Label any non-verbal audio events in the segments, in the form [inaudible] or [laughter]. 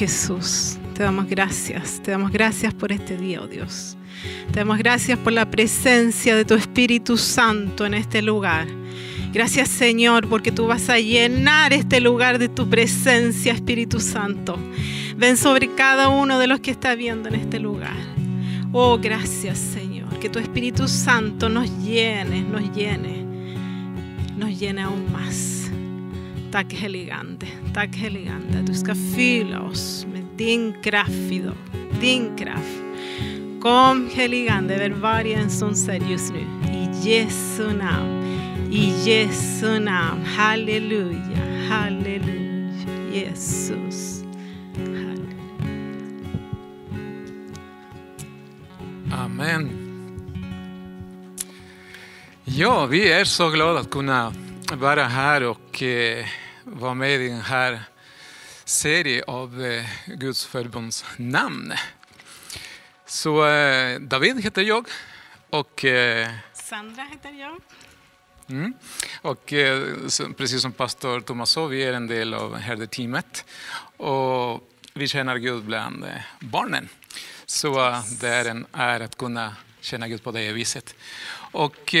Jesús, te damos gracias, te damos gracias por este día, oh Dios. Te damos gracias por la presencia de tu Espíritu Santo en este lugar. Gracias Señor porque tú vas a llenar este lugar de tu presencia, Espíritu Santo. Ven sobre cada uno de los que está viendo en este lugar. Oh, gracias Señor, que tu Espíritu Santo nos llene, nos llene, nos llene aún más. Tack heligande, tack heligande. Du ska fylla oss med din kraft idag, din kraft. Kom heligande över varje en som ser just nu. I Jesu namn, i Jesu namn. Halleluja, halleluja. Jesus. Halleluja. Amen. Ja, vi är så glada att kunna vara här och eh, vara med i den här serien av eh, Guds förbunds namn. Så eh, David heter jag och, eh, Sandra heter jag. mm, och precis som pastor Thomas sa, vi är en del av herdeteamet och vi tjänar Gud bland barnen. Så det är en ära att kunna tjäna Gud på det viset. Och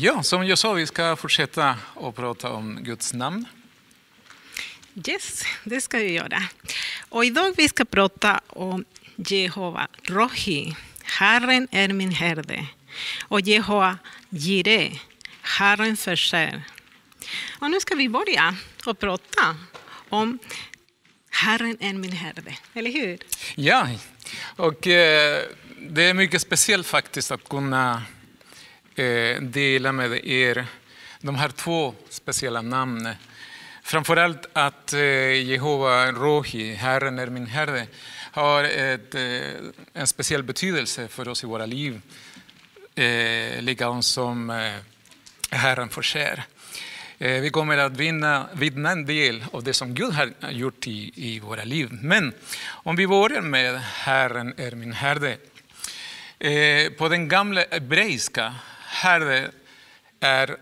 ja, som jag sa, vi ska fortsätta att prata om Guds namn. Yes, det ska vi göra. Och idag vi ska prata om Jehova Rohi. Herren är min herde. Och Jehova Jire. Herren förser. Och nu ska vi börja och prata om Herren är min herde. Eller hur? Ja, och eh, det är mycket speciellt faktiskt att kunna eh, dela med er de här två speciella namnen. Framförallt att eh, Jehova Rohi, Herren är min herde, har ett, eh, en speciell betydelse för oss i våra liv. Eh, likadant som eh, Herren förser. Eh, Vi kommer att vinna, vittna en del av det som Gud har gjort i, i våra liv. Men om vi börjar med Herren är min herde. Eh, På den gamla hebreiska, herde är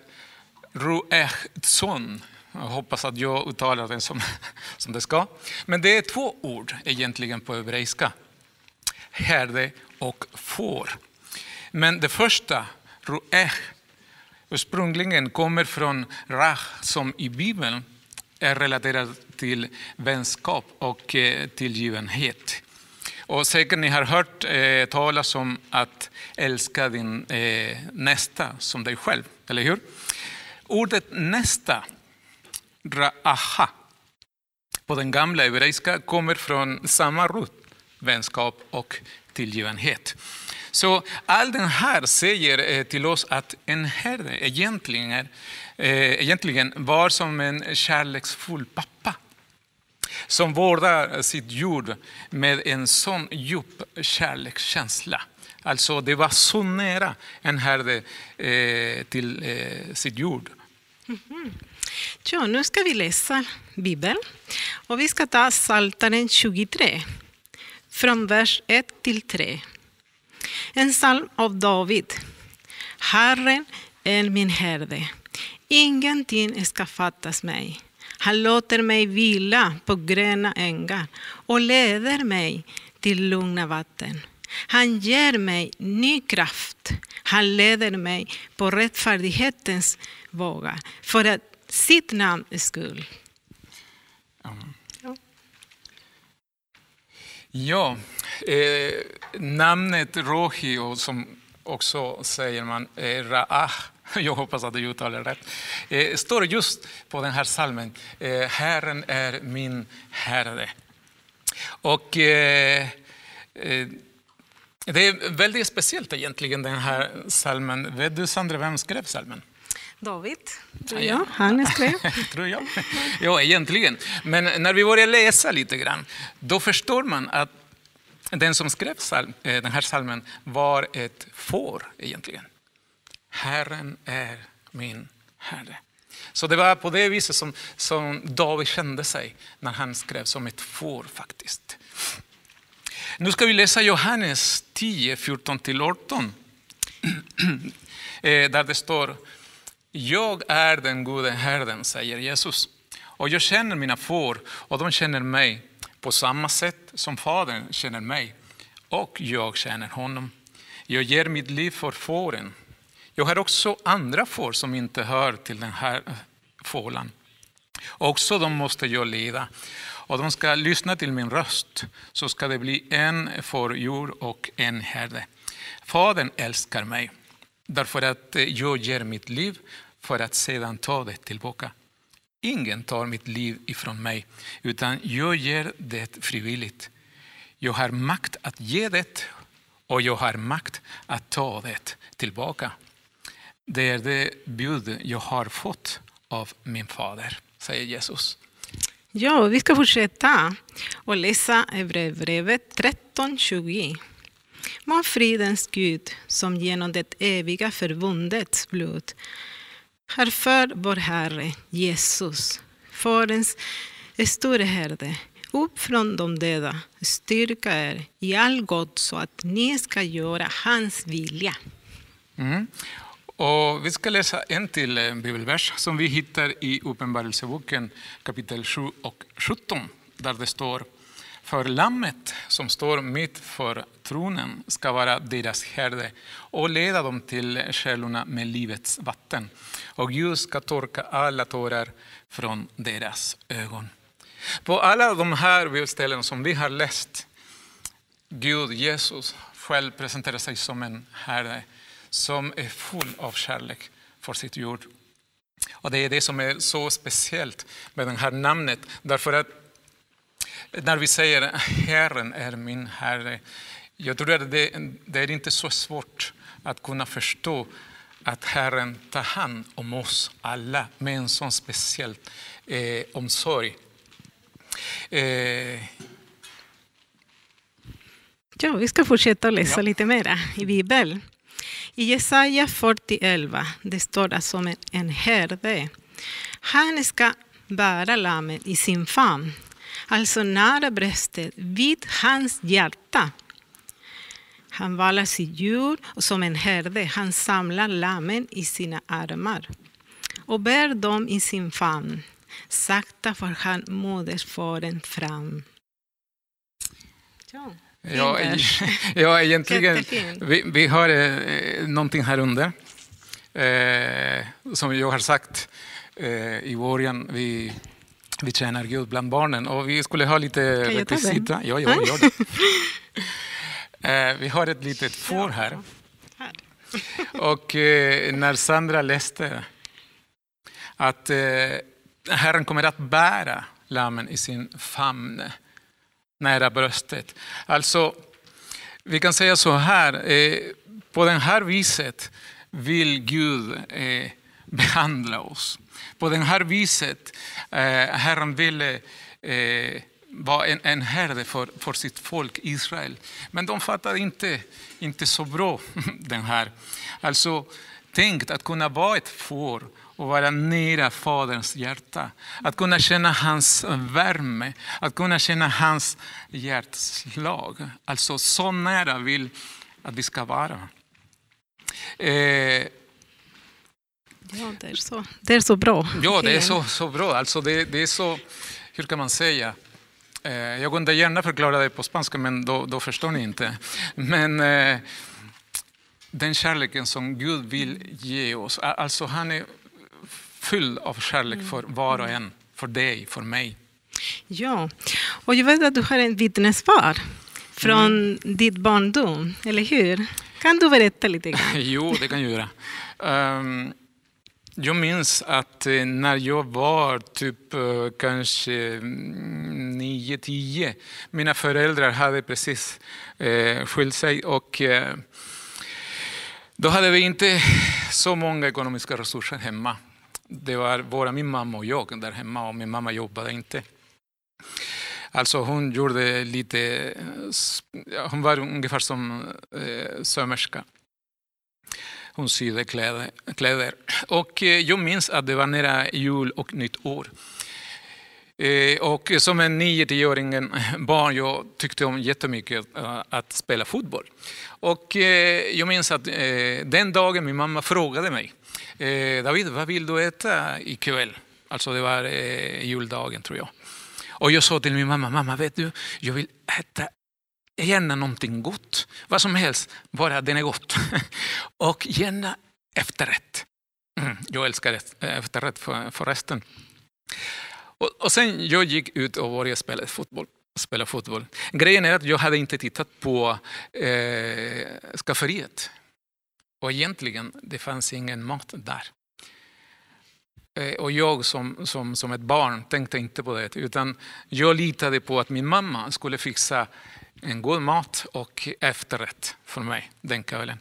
ruechzon. Jag hoppas att jag uttalar den som, [laughs] som det ska. Men det är två ord egentligen på hebreiska. Herde och får. Men det första, ruech, ursprungligen kommer från rach som i Bibeln är relaterad till vänskap och eh, tillgivenhet. Och säkert ni har hört eh, talas om att älska din eh, nästa som dig själv, eller hur? Ordet nästa, ra'aha, på den gamla hebreiska kommer från samma rot, vänskap och tillgivenhet. Så allt det här säger eh, till oss att en herde egentligen, är, eh, egentligen var som en kärleksfull pappa som vårdar sitt jord med en sån djup kärlekskänsla. Alltså det var så nära en herde eh, till eh, sitt jord. Mhm. Ja, nu ska vi läsa Bibeln. Och vi ska ta Psaltaren 23, från vers 1 till 3. En psalm av David. Herren är min herde. Ingenting ska fattas mig. Han låter mig vila på gröna ängar och leder mig till lugna vatten. Han ger mig ny kraft. Han leder mig på rättfärdighetens vågar för att sitt namns skull. Ja, eh, namnet Rohi, och som också säger man eh, Ra'ah, [laughs] jag hoppas att jag uttalar rätt, eh, står just på den här salmen. Eh, Herren är min Herre. Och eh, eh, det är väldigt speciellt egentligen den här salmen. Vet du Sandra, vem skrev salmen? David, tror Ja. jag. Han skrev. Tror jag. Ja, egentligen. Men när vi börjar läsa lite grann, då förstår man att den som skrev psalm, eh, den här salmen var ett får egentligen. Herren är min Herre. Så det var på det viset som, som David kände sig när han skrev som ett får faktiskt. Nu ska vi läsa Johannes 10, 14-18. [clears throat] Eh, Där det står jag är den gode herden, säger Jesus. Och jag känner mina får och de känner mig. På samma sätt som Fadern känner mig och jag känner honom. Jag ger mitt liv för fåren. Jag har också andra får som inte hör till den här fålan. Också de måste jag leda och de ska lyssna till min röst, så ska det bli en fårjord och en herde. Fadern älskar mig, därför att eh, jag ger mitt liv för att sedan ta det tillbaka. Ingen tar mitt liv ifrån mig, utan jag ger det frivilligt. Jag har makt att ge det och jag har makt att ta det tillbaka. Det är det bud jag har fått av min fader, säger Jesus. Ja, vi ska fortsätta och läsa Hebreerbrevet 13.20. Må fridens Gud, som genom det eviga förbundets blod har för vår Herre Jesus, Faderns store herde, upp från de döda, styrka er i all gott så att ni ska göra hans vilja. Mm. Och vi ska läsa en till eh, bibelvers som vi hittar i Uppenbarelseboken kapitel 7 och 17 där det står För lammet som står mitt för tronen ska vara deras herde och leda dem till källorna med livets vatten. Och Gud ska torka alla tårar från deras ögon. På alla de här bibelställen som vi har läst, Gud, Jesus, själv presenterar sig som en herde som är full av kärlek för sitt jord. Och det är det som är så speciellt med det här namnet. Därför att när vi säger Herren är min Herre, jag tror att det, det är inte så svårt att kunna förstå att Herren tar hand om oss alla med en sån speciell eh, omsorg. Eh. Ja, vi ska fortsätta att läsa ja. lite mera i Bibeln. I Jesaja 40.11 det står det som en herde. Han ska bära lammet i sin famn, alltså nära bröstet, vid hans hjärta. Han valar sitt djur och som en herde, han samlar lammen i sina armar och bär dem i sin famn. Sakta får han modersfåren fram. Ja. Ja, [laughs] ja egentligen. Vi, vi har eh, någonting här under. Eh, som jag har sagt eh, i början, vi, vi tjänar Gud bland barnen och vi skulle ha lite rekvisita. Ja, ja, gör det. [laughs] eh, vi har ett litet får här. Och eh, när Sandra läste att eh, Herren kommer att bära lammen i sin famn nära bröstet. Alltså, vi kan säga så här, på det här viset vill Gud eh, behandla oss. På det här viset, Herren ville vara en, en herde för, för sitt folk Israel. Men de fattade inte, inte så bra [laughs] den här. Alltså, tänk att kunna vara ett får och vara nära Faderns hjärta. Att kunna känna hans värme, att kunna känna hans hjärtslag. Alltså så nära vill att vi ska vara. Eh, ja, det är, så, det är så bra. Ja, det är så, så bra. Alltså det, det är så, hur kan man säga? Eh, jag kunde gärna förklara det på spanska, men då, då förstår ni inte. Men eh, den kärleken som Gud vill ge oss, alltså han är fylld av kärlek för var och en, för dig, för mig. Ja, och jag vet att du har en vittnesbörd från mm. ditt barndom, eller hur? Kan du berätta lite grann? [laughs] jo, det kan jag göra. Um, jag minns att eh, när jag var typ eh, kanske mm, 9-10, mina föräldrar hade precis eh, skilt sig och då hade vi inte så många ekonomiska resurser hemma. Det var bara min mamma och jag där hemma och min mamma jobbade inte. Alltså hon gjorde lite, hon var ungefär som eh, sömmerska. Hon sydde kläder, kläder. Och eh, jag minns att det var nära jul och nytt år. Eh, och som en 9-10-åring barn jag tyckte om jättemycket eh, att spela fotboll. Och jag minns att den dagen min mamma frågade mig David, vad vill du äta ikväll? Alltså det var juldagen tror jag. Och jag sa till min mamma, mamma vet du, jag vill äta gärna någonting gott. Vad som helst, bara den är gott. [laughs] Och gärna efterrätt. Mm, jag älskar eh, efterrätt för, förresten. Och, och sen jag gick ut och började spela fotboll. Spela fotboll. Grejen är att jag hade inte tittat på eh, skafferiet. Och egentligen, det fanns ingen mat där. Eh, och jag som, som, som ett barn tänkte inte på det, utan jag litade på att min mamma skulle fixa en god mat och efterrätt för mig den kvällen.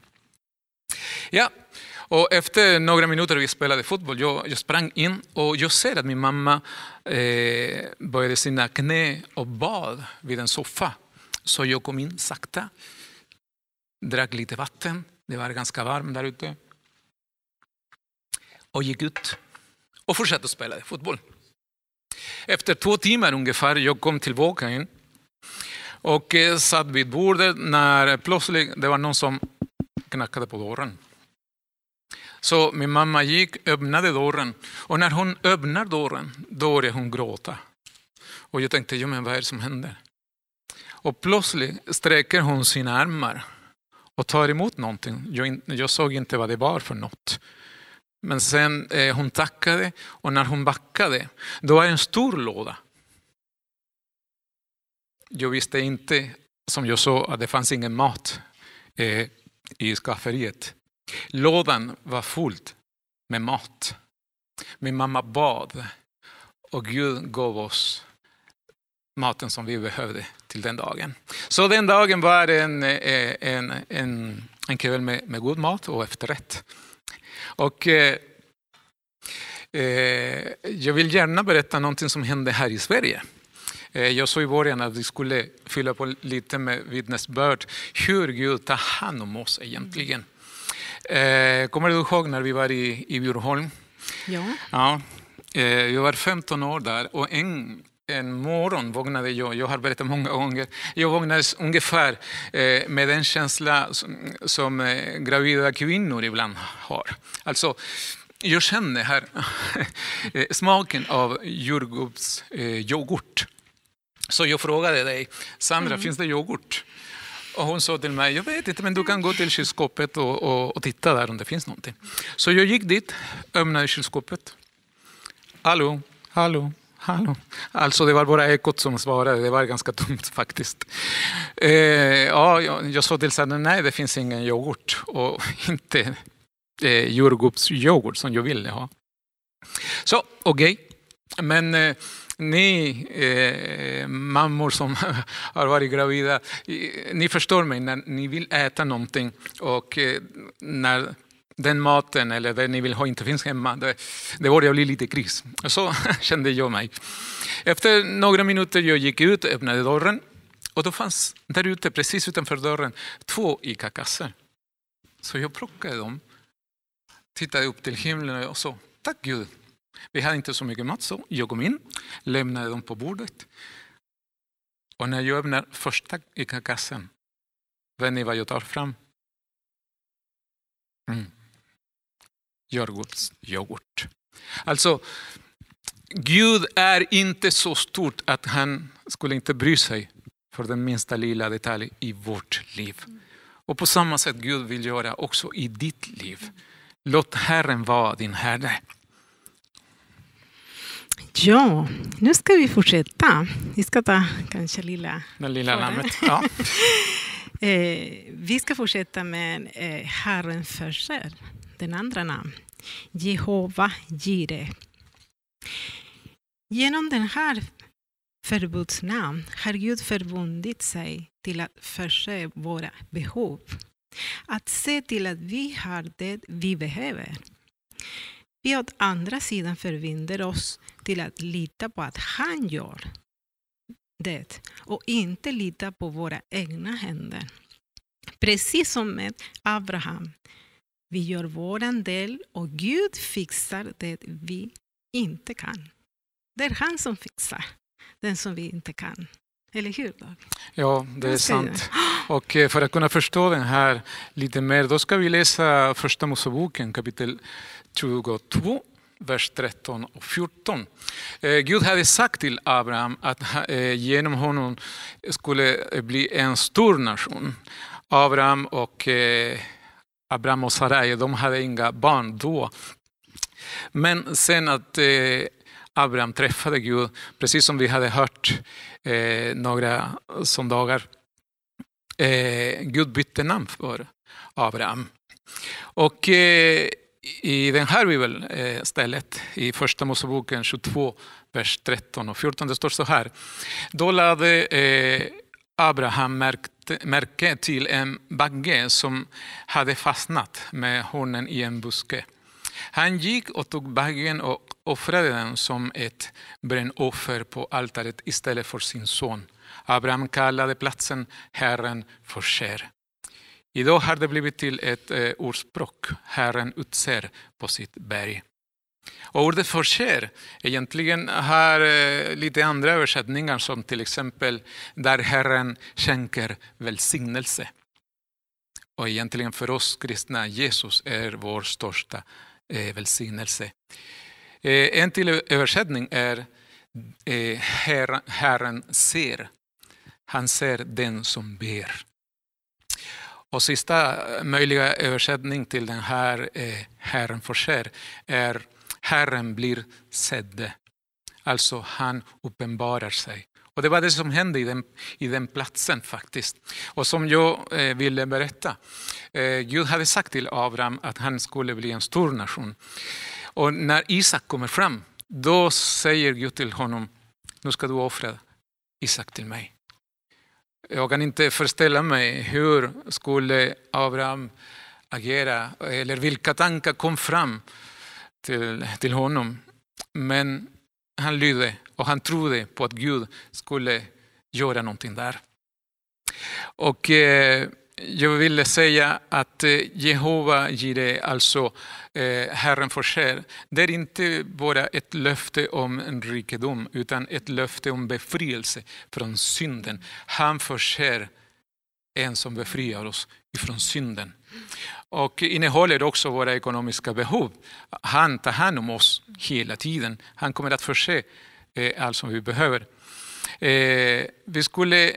Ja, och efter några minuter vi spelade fotboll, jag, jag sprang in och jag ser att min mamma eh, började sina knä och bad vid en soffa. Så jag kom in sakta, drack lite vatten, det var ganska varmt där ute. Och gick ut och fortsatte spela fotboll. Efter två timmar ungefär jag kom tillbaka in och eh, satt vid bordet när plötsligt det var någon som knackade på dörren. Så min mamma gick, öppnade dörren och när hon öppnar dörren, då började hon gråta. Och jag tänkte, ja, men vad är det som händer? Och plötsligt sträcker hon sina armar och tar emot någonting. Jag, jag såg inte vad det var för något. Men sen eh, hon tackade och när hon backade, då var det en stor låda. Jag visste inte, som jag sa, att det fanns ingen mat eh, i skafferiet. Lådan var full med mat. Min mamma bad och Gud gav oss maten som vi behövde till den dagen. Så den dagen var en, eh, en, en, en kväll med, med god mat och efterrätt. Och, eh, eh jag vill gärna berätta någonting som hände här i Sverige. Eh, jag sa i början att vi skulle fylla på lite med vittnesbörd hur Gud tar hand om oss egentligen. Eh, kommer du ihåg när vi var i, i Bjurholm? Ja. ja. Eh, jag var 15 år där och en, en morgon vaknade jag, jag har berättat många gånger, jag vaknade ungefär med den känsla som, som gravida kvinnor ibland har. Alltså, jag känner här [laughs] smaken av jordgubbsyoghurt. Så jag frågade dig, Sandra, mm. finns det yoghurt? Och hon sa till mig, jag vet inte, men du kan gå till kylskåpet och, och, och titta där om det finns någonting. Så jag gick dit, öppnade kylskåpet. Hallå, hallå, hallå. Alltså det var bara ekot som svarade, det var ganska tomt faktiskt. Eh, ja, jag sa till Sandra, nej det finns ingen yoghurt och [laughs] inte eh, jordgubbsyoghurt som jag ville ha. Så okej, okay. men eh, ni eh, mammor som [laughs] har varit gravida, ni förstår mig när ni vill äta någonting och eh, när den maten eller det ni vill ha inte finns hemma, det, det börjar bli lite kris. Så [laughs] kände jag mig. Efter några minuter jag gick ut, öppnade dörren och då fanns där ute, precis utanför dörren, två ICA-kassar. Så jag plockade dem, tittade upp till himlen och sa, tack Gud, vi hade inte så mycket mat så jag kom in, lämnade dem på bordet. Och när jag öppnar första kassen, vet ni vad jag tar fram? Mm. Jordgubbsyoghurt. Alltså, Gud är inte så stort att han skulle inte bry sig för den minsta lilla detalj i vårt liv. Och på samma sätt Gud vill göra också i ditt liv. Låt Herren vara din Herre. Ja, nu ska vi fortsätta. Vi ska ta kanske lilla... Den lilla lammet. [laughs] Ja. eh, vi ska fortsätta med eh, Herren för sig, den andra namn. Jehova Jire. Genom den här förbudsnamn har Gud förbundit sig till att förse våra behov. Att se till att vi har det vi behöver. Vi å andra sidan förbinder oss till att lita på att han gör det och inte lita på våra egna händer. Precis som med Abraham. Vi gör vår del och Gud fixar det vi inte kan. Det är han som fixar den som vi inte kan. Eller hur? Ja, det är sant. [gasps] Och eh, för att kunna förstå den här lite mer, då ska vi läsa Första Moseboken kapitel 22 vers 13 och 14. Eh, Gud hade sagt till Abraham att eh, genom honom skulle bli en stor nation. Abraham och Abraham och Sarai, de hade inga barn då. Men sen att Abraham träffade Gud, precis som vi hade hört eh, några söndagar, eh, Gud bytte namn för Abraham. Och eh, i den här bibelstället, i första Moseboken 22, vers 13 och 14, det står så här. Då lade eh, Abraham märke till en bagge som hade fastnat med hornen i en buske. Han gick och tog baggen och offrade den som ett brännoffer på altaret istället för sin son. Abraham kallade platsen Herren förser. Idag har det blivit till ett eh, ordspråk, Herren utser på sitt berg. Och ordet förser egentligen har eh, lite andra översättningar som till exempel där Herren skänker välsignelse. Och egentligen för oss kristna, Jesus är vår största eh, välsignelse. En till översättning är eh, Herren ser. Han ser den som ber. Och sista möjliga översättning till den här eh, Herren förser är Herren blir sedd. Alltså han uppenbarar sig. Och det var det som hände i den, i den platsen faktiskt. Och som jag eh, ville berätta. Eh, Gud hade sagt till Abraham att han skulle bli en stor nation. Och när Isak kommer fram, då säger Gud till honom, nu ska du offra Isak till mig. Jag kan inte föreställa mig hur skulle Abraham agera eller vilka tankar kom fram till, till honom. Men han lydde och han trodde på att Gud skulle göra någonting där. Och eh, jag ville säga att eh, Jehova Jire, alltså eh, Herren förser, det är inte bara ett löfte om en rikedom, utan ett löfte om befrielse från synden. Han förser en som befriar oss ifrån synden. Och innehåller också våra ekonomiska behov. Han tar hand om oss hela tiden. Han kommer att förse eh, allt som vi behöver. Eh, vi skulle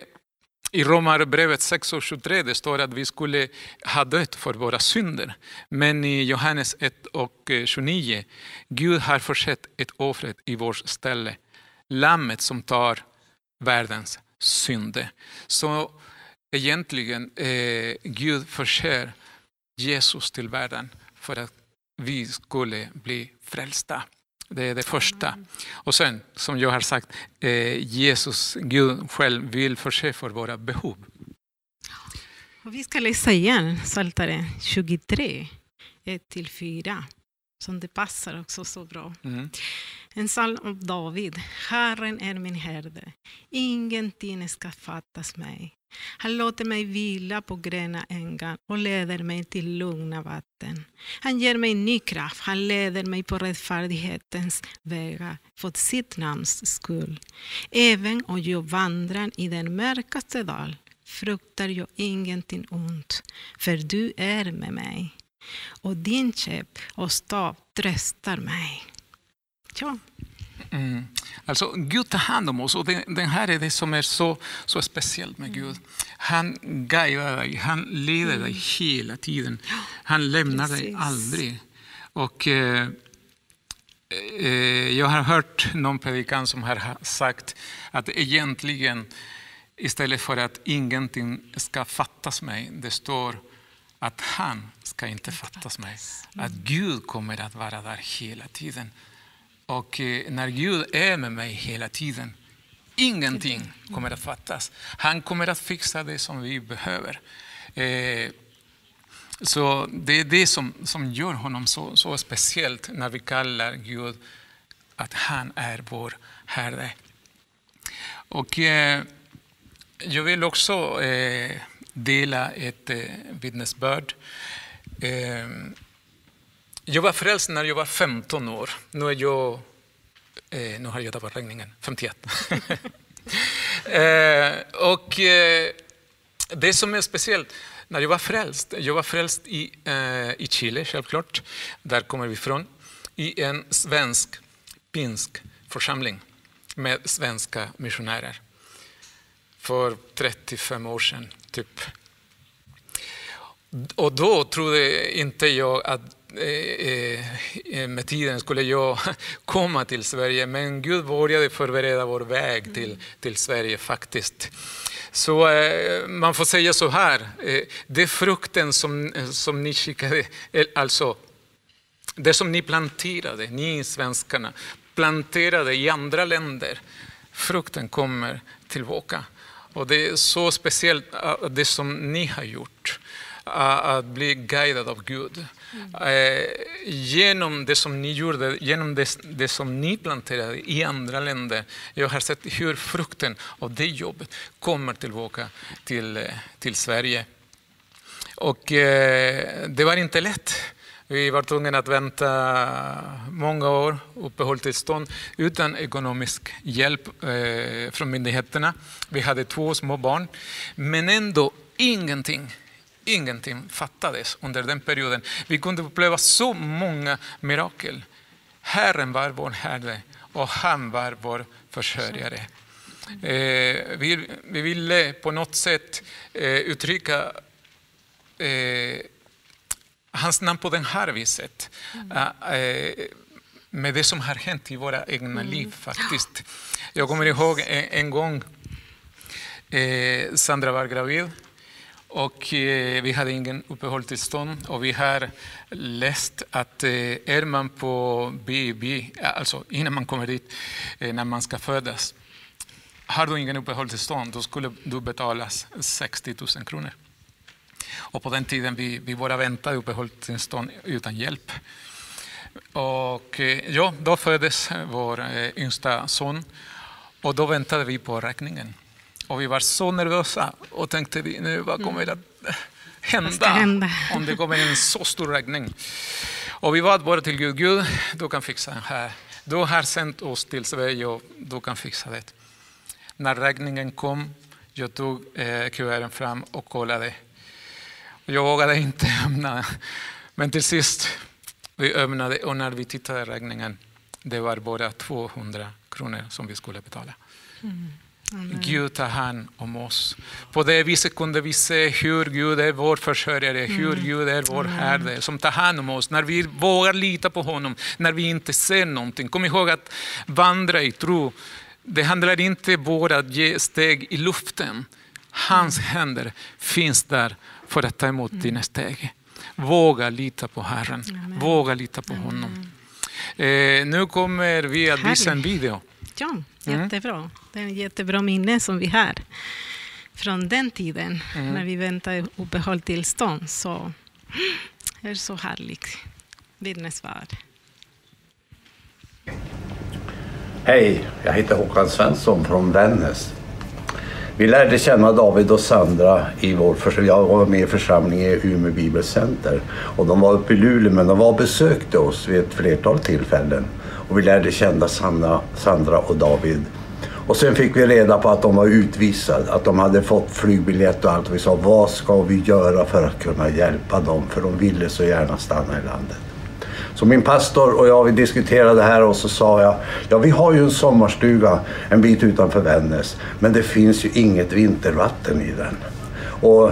i Romarbrevet 6 och 23 det står att vi skulle ha dött för våra synder. Men i Johannes 1 och eh, 29, Gud har försett ett offer i vårt ställe. Lammet som tar världens synder. Så egentligen, eh, Gud förser Jesus till världen för att vi skulle bli frälsta. Det är det första. Och sen, som jag har sagt, eh, Jesus, Gud själv vill förse för våra behov. Och vi ska läsa igen Psaltaren 23, 1-4, som det passar också så bra. Mm. En psalm av David. Herren är min herde, ingenting ska fattas mig. Han låter mig vila på gröna ängar och leder mig till lugna vatten. Han ger mig ny kraft, han leder mig på rättfärdighetens vägar för sitt namns skull. Även om jag vandrar i den mörkaste dal fruktar jag ingenting ont, för du är med mig. Och din käpp och stav tröstar mig. Ja. Mm. Alltså Gud tar hand om oss och det, det, här är det som är så, så speciellt med Gud. Han guidar dig, han leder dig mm. hela tiden. Han lämnar Precis. dig aldrig. Och, eh, eh, jag har hört någon predikan som har sagt att egentligen istället för att ingenting ska fattas mig, det står att han ska inte fattas mig. Att Gud kommer att vara där hela tiden. Och eh, när Gud är med mig hela tiden, ingenting kommer att fattas. Han kommer att fixa det som vi behöver. Eh, så det är det som, som gör honom så, så speciellt när vi kallar Gud att han är vår Herre. Och eh, jag vill också eh, dela ett vittnesbörd. Jag var frälst när jag var 15 år. Nu är jag, eh, nu har jag tappat räkningen, 51. [laughs] eh, och eh, det som är speciellt, när jag var frälst, jag var frälst i, eh, i Chile självklart, där kommer vi ifrån. i en svensk pinsk församling med svenska missionärer för 35 år sedan, typ. Och då trodde inte jag att med tiden skulle jag [laughs] komma till Sverige, men Gud började förbereda vår väg till, till Sverige faktiskt. Så eh, man får säga så här, det frukten som, som ni skickade, alltså det som ni planterade, ni svenskarna, planterade i andra länder, frukten kommer tillbaka. Och det är så speciellt det som ni har gjort, att bli guidad av Gud. Mm. Genom det som ni gjorde, genom det, det, som ni planterade i andra länder. Jag har sett hur frukten av det jobbet kommer tillbaka till, till Sverige. Och eh, det var inte lätt. Vi var tvungna att vänta många år, uppehållstillstånd, utan ekonomisk hjälp eh, från myndigheterna. Vi hade två små barn, men ändå ingenting ingenting fattades under den perioden. Vi kunde uppleva så många mirakel. Herren var vår Herre och han var vår försörjare. Eh, vi, vi ville på något sätt eh, uttrycka eh, hans namn på det här viset. Mm. Eh, med det som har hänt i våra egna mm. liv faktiskt. Jag kommer ihåg en, en gång eh, Sandra var gravid och eh, vi hade ingen uppehållstillstånd och vi har läst att eh, är man på BB, alltså innan man kommer dit, eh, när man ska födas, har du ingen uppehållstillstånd då skulle du betalas 60 000 kronor. Och på den tiden vi, vi bara väntade uppehållstillstånd utan hjälp. Och eh, ja, då föddes vår eh, yngsta son och då väntade vi på räkningen. Och vi var så nervösa och tänkte vi, nu vad kommer det att hända, hända? [laughs] om det kommer en så stor räkning? Och vi bad bara till Gud, Gud, du kan fixa det här. Du har sänt oss till Sverige och du kan fixa det. När räkningen kom, jag tog eh, kuverten fram och kollade jag vågade inte [laughs] öppna. Men till sist vi öppnade och när vi tittade räkningen, det var bara 200 kronor som vi skulle betala. Mm. Gud tar hand om oss. På det viset kunde vi se hur Gud är vår försörjare, mm. hur Gud är vår Herre som tar hand om oss. När vi vågar lita på honom, när vi inte ser någonting. Kom ihåg att vandra i tro, det handlar inte bara om att ge steg i luften. Hans mm. händer finns där för att ta emot mm. dina steg. Våga lita på Herren. Amen. Våga lita på honom. Eh, nu kommer vi att visa en video. Ja, mm. jättebra. Mm. Det är en jättebra minne som vi har från den tiden mm. när vi väntade uppehållstillstånd. Så det är så härligt vittnesbörd. Hej, jag heter Håkan Svensson från Vännäs. Vi lärde känna David och Sandra i vår Jag var med i församlingen i Umeå Bibelcenter. Och de var uppe i Luleå men de var och besökte oss vid ett flertal tillfällen. Och vi lärde känna Sandra, Sandra och David. Och sen fick vi reda på att de var utvisade, att de hade fått flygbiljett och allt. Vi sa, vad ska vi göra för att kunna hjälpa dem? För de ville så gärna stanna i landet. Så min pastor och jag vi diskuterade det här och så sa jag, ja vi har ju en sommarstuga en bit utanför Vännäs, men det finns ju inget vintervatten i den. Och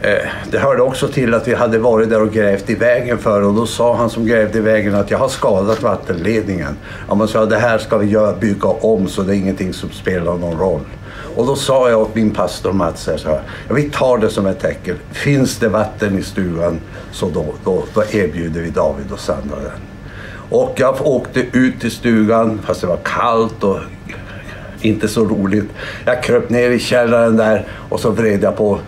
Eh, det hörde också till att vi hade varit där och grävt i vägen för och då sa han som grävde i vägen att jag har skadat vattenledningen. Han sa det här ska vi göra, bygga om så det är ingenting som spelar någon roll. Och då sa jag åt min pastor Mats så här, ja, vi tar det som ett tecken. Finns det vatten i stugan så då, då, då erbjuder vi David och Sandra den. Och jag åkte ut till stugan fast det var kallt och inte så roligt. Jag kröp ner i källaren där och så vred jag på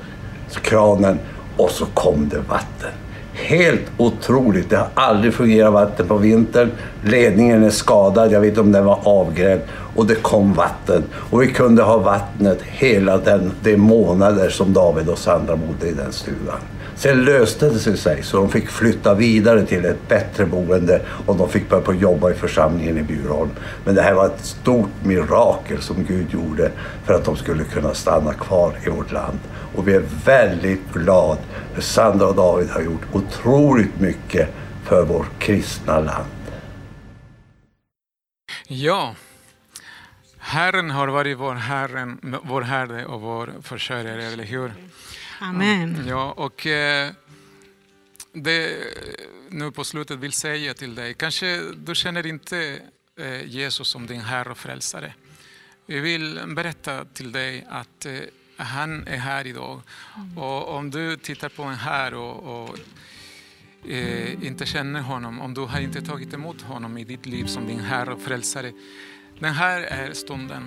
kranen och så kom det vatten. Helt otroligt. Det har aldrig fungerat vatten på vintern. Ledningen är skadad. Jag vet inte om den var avgrävd. Och det kom vatten. Och vi kunde ha vattnet hela den, de månader som David och Sandra bodde i den stugan. Sen löste det sig så de fick flytta vidare till ett bättre boende och de fick börja på jobba i församlingen i Bjurholm. Men det här var ett stort mirakel som Gud gjorde för att de skulle kunna stanna kvar i vårt land. Och vi är väldigt glada för Sandra och David har gjort otroligt mycket för vårt kristna land. Ja, Herren har varit vår, herren, vår Herre och vår försörjare, eller hur? Amen. Ja, och eh, det nu på slutet vill säga till dig, kanske du känner inte eh, Jesus som din Herre och Frälsare. Vi vill berätta till dig att eh, han är här idag. Och om du tittar på en här och, och inte känner honom, om du har inte tagit emot honom i ditt liv som din Herre och Frälsare. Den här är stunden.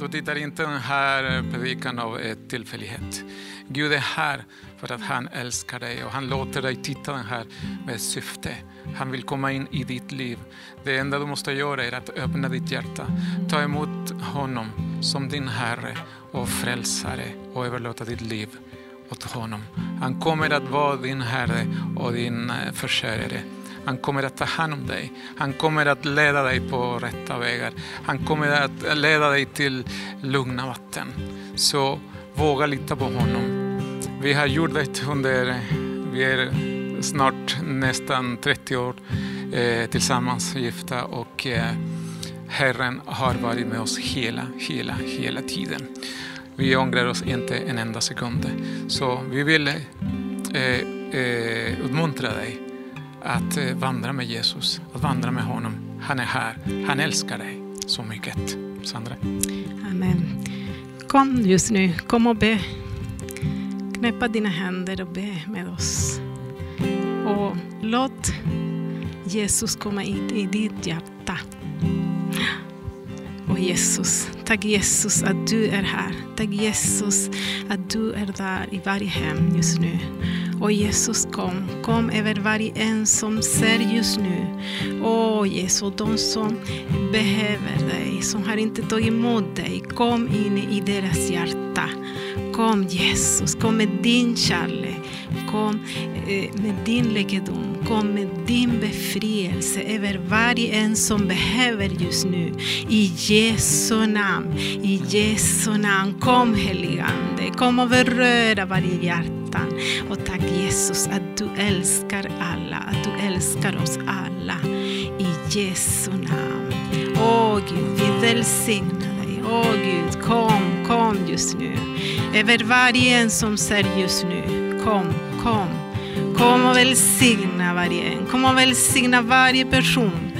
Du tittar inte den här predikan av ett tillfällighet. Gud är här för att han älskar dig och han låter dig titta den här med syfte. Han vill komma in i ditt liv. Det enda du måste göra är att öppna ditt hjärta, ta emot honom som din Herre och frälsare och överlåta ditt liv åt honom. Han kommer att vara din Herre och din eh, försörjare. Han kommer att ta hand om dig. Han kommer att leda dig på rätta vägar. Han kommer att leda dig till lugna vatten. Så våga lita på honom. Vi har gjort det under, vi är snart nästan 30 år eh, tillsammans gifta och eh, Herren har varit med oss hela, hela, hela tiden. Vi ångrar oss inte en enda sekund. Så vi vill eh, eh, uppmuntra dig att eh, vandra med Jesus, att vandra med honom. Han är här, han älskar dig så mycket. Sandra? Amen. Kom just nu, kom och be. Knäppa dina händer och be med oss. Och låt Jesus komma in i ditt hjärta. Och Jesus, tack Jesus att du är här. Tack Jesus att du är där i varje hem just nu. Och Jesus kom, kom över varje en som ser just nu. Åh Jesus, de som behöver dig, som har inte tagit emot dig, kom in i deras hjärta. Kom Jesus, kom med din kärlek, kom eh, med din läkedom, kom med din befrielse över varje en som behöver just nu. I Jesu namn, i Jesu namn. Kom heligande, kom och beröra varje hjärta. Och tack Jesus att du älskar alla, att du älskar oss alla. I Jesu namn. Åh Gud, vi välsignar dig. Åh Gud, kom, kom just nu. Över varje en som ser just nu. Kom, kom. Kom och välsigna varje en. Kom och välsigna varje person,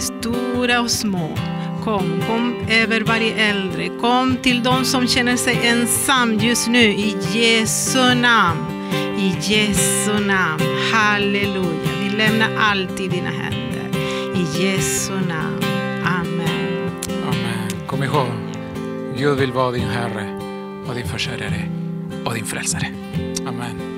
stora och små. Kom, kom över varje äldre. Kom till de som känner sig ensam just nu i Jesu namn. I Jesu namn. Halleluja. Vi lämnar allt i dina händer. I Jesu namn. Amen. Amen. Kom ihåg, Gud vill vara din Herre och din försörjare och din frälsare. Amen.